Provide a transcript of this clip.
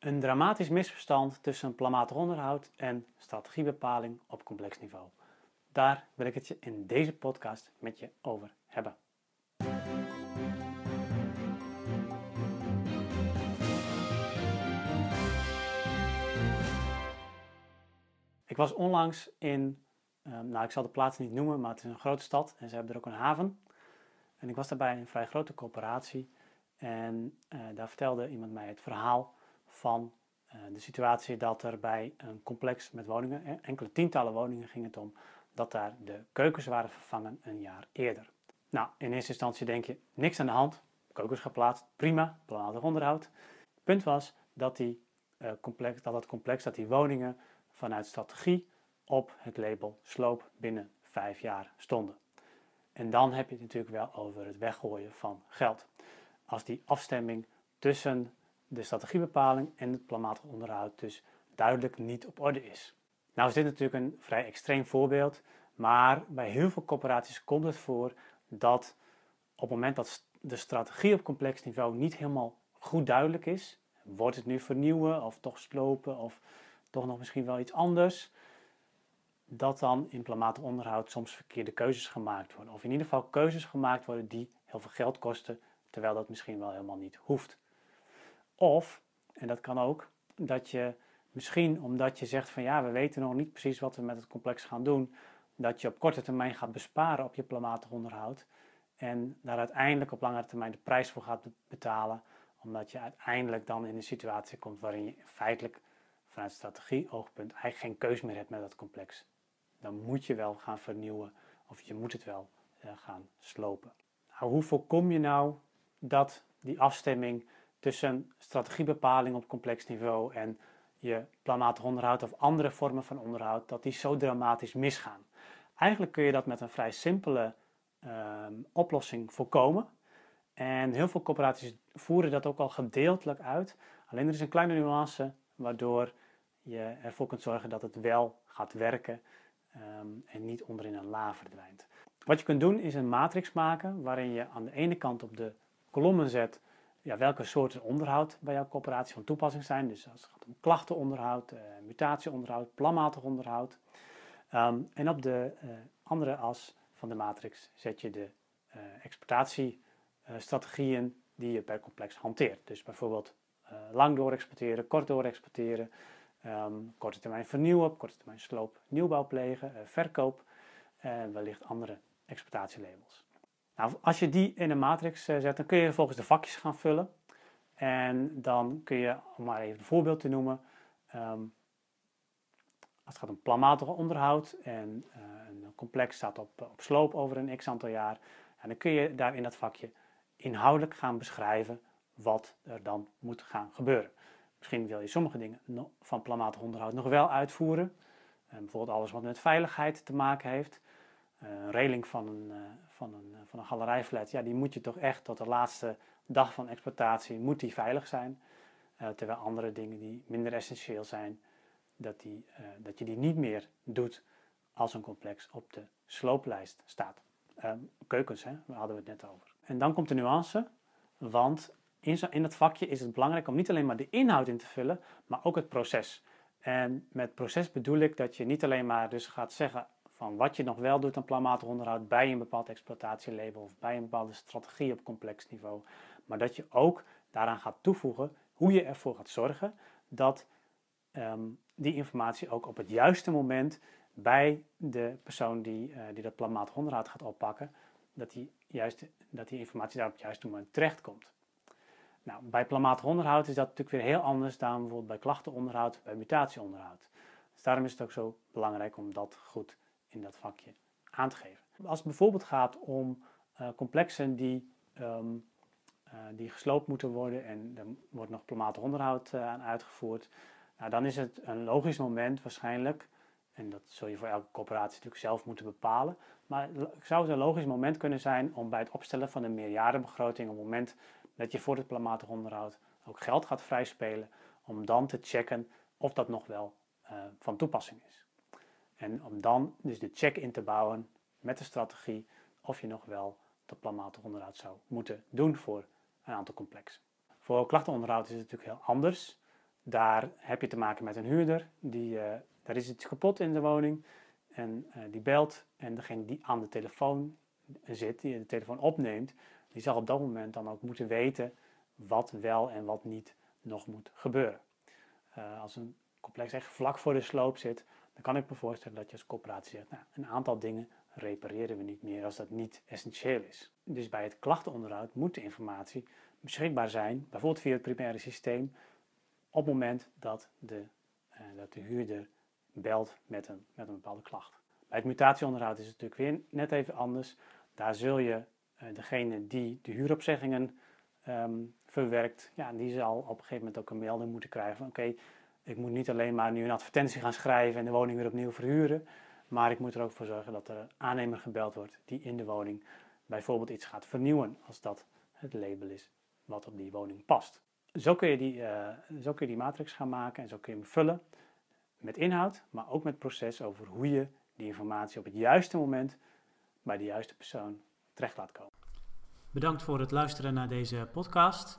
Een dramatisch misverstand tussen planmatig onderhoud en strategiebepaling op complex niveau. Daar wil ik het je in deze podcast met je over hebben. Ik was onlangs in, ehm, nou ik zal de plaats niet noemen, maar het is een grote stad en ze hebben er ook een haven. En ik was daarbij een vrij grote corporatie en uh, daar vertelde iemand mij het verhaal van uh, de situatie dat er bij een complex met woningen, enkele tientallen woningen ging het om, dat daar de keukens waren vervangen een jaar eerder. Nou, in eerste instantie denk je, niks aan de hand, keukens geplaatst, prima, planmatig onderhoud. Het punt was dat, die, uh, complex, dat het complex, dat die woningen vanuit strategie op het label sloop binnen vijf jaar stonden. En dan heb je het natuurlijk wel over het weggooien van geld. Als die afstemming tussen de strategiebepaling en het planmatig onderhoud dus duidelijk niet op orde is. Nou is dit natuurlijk een vrij extreem voorbeeld, maar bij heel veel corporaties komt het voor dat op het moment dat de strategie op complex niveau niet helemaal goed duidelijk is, wordt het nu vernieuwen of toch slopen of toch nog misschien wel iets anders, dat dan in planmatig onderhoud soms verkeerde keuzes gemaakt worden. Of in ieder geval keuzes gemaakt worden die heel veel geld kosten, terwijl dat misschien wel helemaal niet hoeft. Of, en dat kan ook, dat je misschien omdat je zegt van ja, we weten nog niet precies wat we met het complex gaan doen, dat je op korte termijn gaat besparen op je planmatig onderhoud en daar uiteindelijk op langere termijn de prijs voor gaat betalen, omdat je uiteindelijk dan in een situatie komt waarin je feitelijk vanuit strategie-oogpunt eigenlijk geen keus meer hebt met dat complex. Dan moet je wel gaan vernieuwen of je moet het wel uh, gaan slopen. Nou, hoe voorkom je nou dat die afstemming tussen strategiebepaling op complex niveau en je planmatig onderhoud of andere vormen van onderhoud, dat die zo dramatisch misgaan. Eigenlijk kun je dat met een vrij simpele uh, oplossing voorkomen. En heel veel corporaties voeren dat ook al gedeeltelijk uit. Alleen er is een kleine nuance waardoor je ervoor kunt zorgen dat het wel gaat werken um, en niet onderin een la verdwijnt. Wat je kunt doen is een matrix maken waarin je aan de ene kant op de kolommen zet ja, welke soorten onderhoud bij jouw coöperatie van toepassing zijn. Dus als het gaat om klachtenonderhoud, uh, mutatieonderhoud, planmatig onderhoud. Um, en op de uh, andere as van de matrix zet je de uh, exportatiestrategieën die je per complex hanteert. Dus bijvoorbeeld lang door exporteren, kort door exporteren, um, korte termijn vernieuwen, korte termijn sloop, nieuwbouw plegen, verkoop en wellicht andere exploitatielabels. Nou, als je die in een matrix eh, zet, dan kun je vervolgens de vakjes gaan vullen. En dan kun je, om maar even een voorbeeld te noemen, um, als het gaat om planmatig onderhoud en uh, een complex staat op, op sloop over een x aantal jaar, en dan kun je daar in dat vakje inhoudelijk gaan beschrijven wat er dan moet gaan gebeuren. Misschien wil je sommige dingen van planmatig onderhoud nog wel uitvoeren. Bijvoorbeeld alles wat met veiligheid te maken heeft. Een reling van een, van een, van een galerijflat, ja, die moet je toch echt tot de laatste dag van exploitatie, moet die veilig zijn. Uh, terwijl andere dingen die minder essentieel zijn, dat, die, uh, dat je die niet meer doet als een complex op de slooplijst staat. Keukens, hè, daar hadden we het net over. En dan komt de nuance, want in, in dat vakje is het belangrijk om niet alleen maar de inhoud in te vullen, maar ook het proces. En met proces bedoel ik dat je niet alleen maar dus gaat zeggen van wat je nog wel doet aan planmatig onderhoud bij een bepaald exploitatielabel of bij een bepaalde strategie op complex niveau. Maar dat je ook daaraan gaat toevoegen hoe je ervoor gaat zorgen dat um, die informatie ook op het juiste moment bij de persoon die, uh, die dat planmatig onderhoud gaat oppakken, dat die, juist, dat die informatie daar op het juiste moment terechtkomt. Nou, bij planmatig onderhoud is dat natuurlijk weer heel anders dan bijvoorbeeld bij klachtenonderhoud, bij mutatieonderhoud. Dus daarom is het ook zo belangrijk om dat goed in dat vakje aan te geven. Als het bijvoorbeeld gaat om uh, complexen die, um, uh, die gesloopt moeten worden en er wordt nog planmatig onderhoud uh, aan uitgevoerd, nou, dan is het een logisch moment waarschijnlijk, en dat zul je voor elke coöperatie natuurlijk zelf moeten bepalen, maar zou het een logisch moment kunnen zijn om bij het opstellen van een meerjarenbegroting, op het moment dat je voor het planmatig onderhoud ook geld gaat vrijspelen, om dan te checken of dat nog wel van toepassing is. En om dan dus de check in te bouwen met de strategie of je nog wel dat planmatig onderhoud zou moeten doen voor een aantal complexen. Voor klachtenonderhoud is het natuurlijk heel anders. daar heb je te maken met een huurder. Die, uh, daar is iets kapot in de woning. En uh, die belt. En degene die aan de telefoon zit, die de telefoon opneemt, die zal op dat moment dan ook moeten weten wat wel en wat niet nog moet gebeuren. Uh, als een complex echt vlak voor de sloop zit, dan kan ik me voorstellen dat je als coöperatie zegt, nou, een aantal dingen repareren we niet meer als dat niet essentieel is. Dus bij het klachtenonderhoud moet de informatie beschikbaar zijn, bijvoorbeeld via het primaire systeem, op het moment dat de, uh, dat de huurder belt met een, met een bepaalde klacht. Bij het mutatieonderhoud is het natuurlijk weer net even anders. Daar zul je uh, degene die de huuropzeggingen um, verwerkt, ja, die zal op een gegeven moment ook een melding moeten krijgen van oké, ik moet niet alleen maar nu een advertentie gaan schrijven en de woning weer opnieuw verhuren, maar ik moet er ook voor zorgen dat er een aannemer gebeld wordt die in de woning bijvoorbeeld iets gaat vernieuwen, als dat het label is wat op die woning past. Zo kun je die, uh, zo kun je die matrix gaan maken en zo kun je hem vullen met inhoud, maar ook met proces over hoe je die informatie op het juiste moment bij de juiste persoon terecht laat komen. Bedankt voor het luisteren naar deze podcast.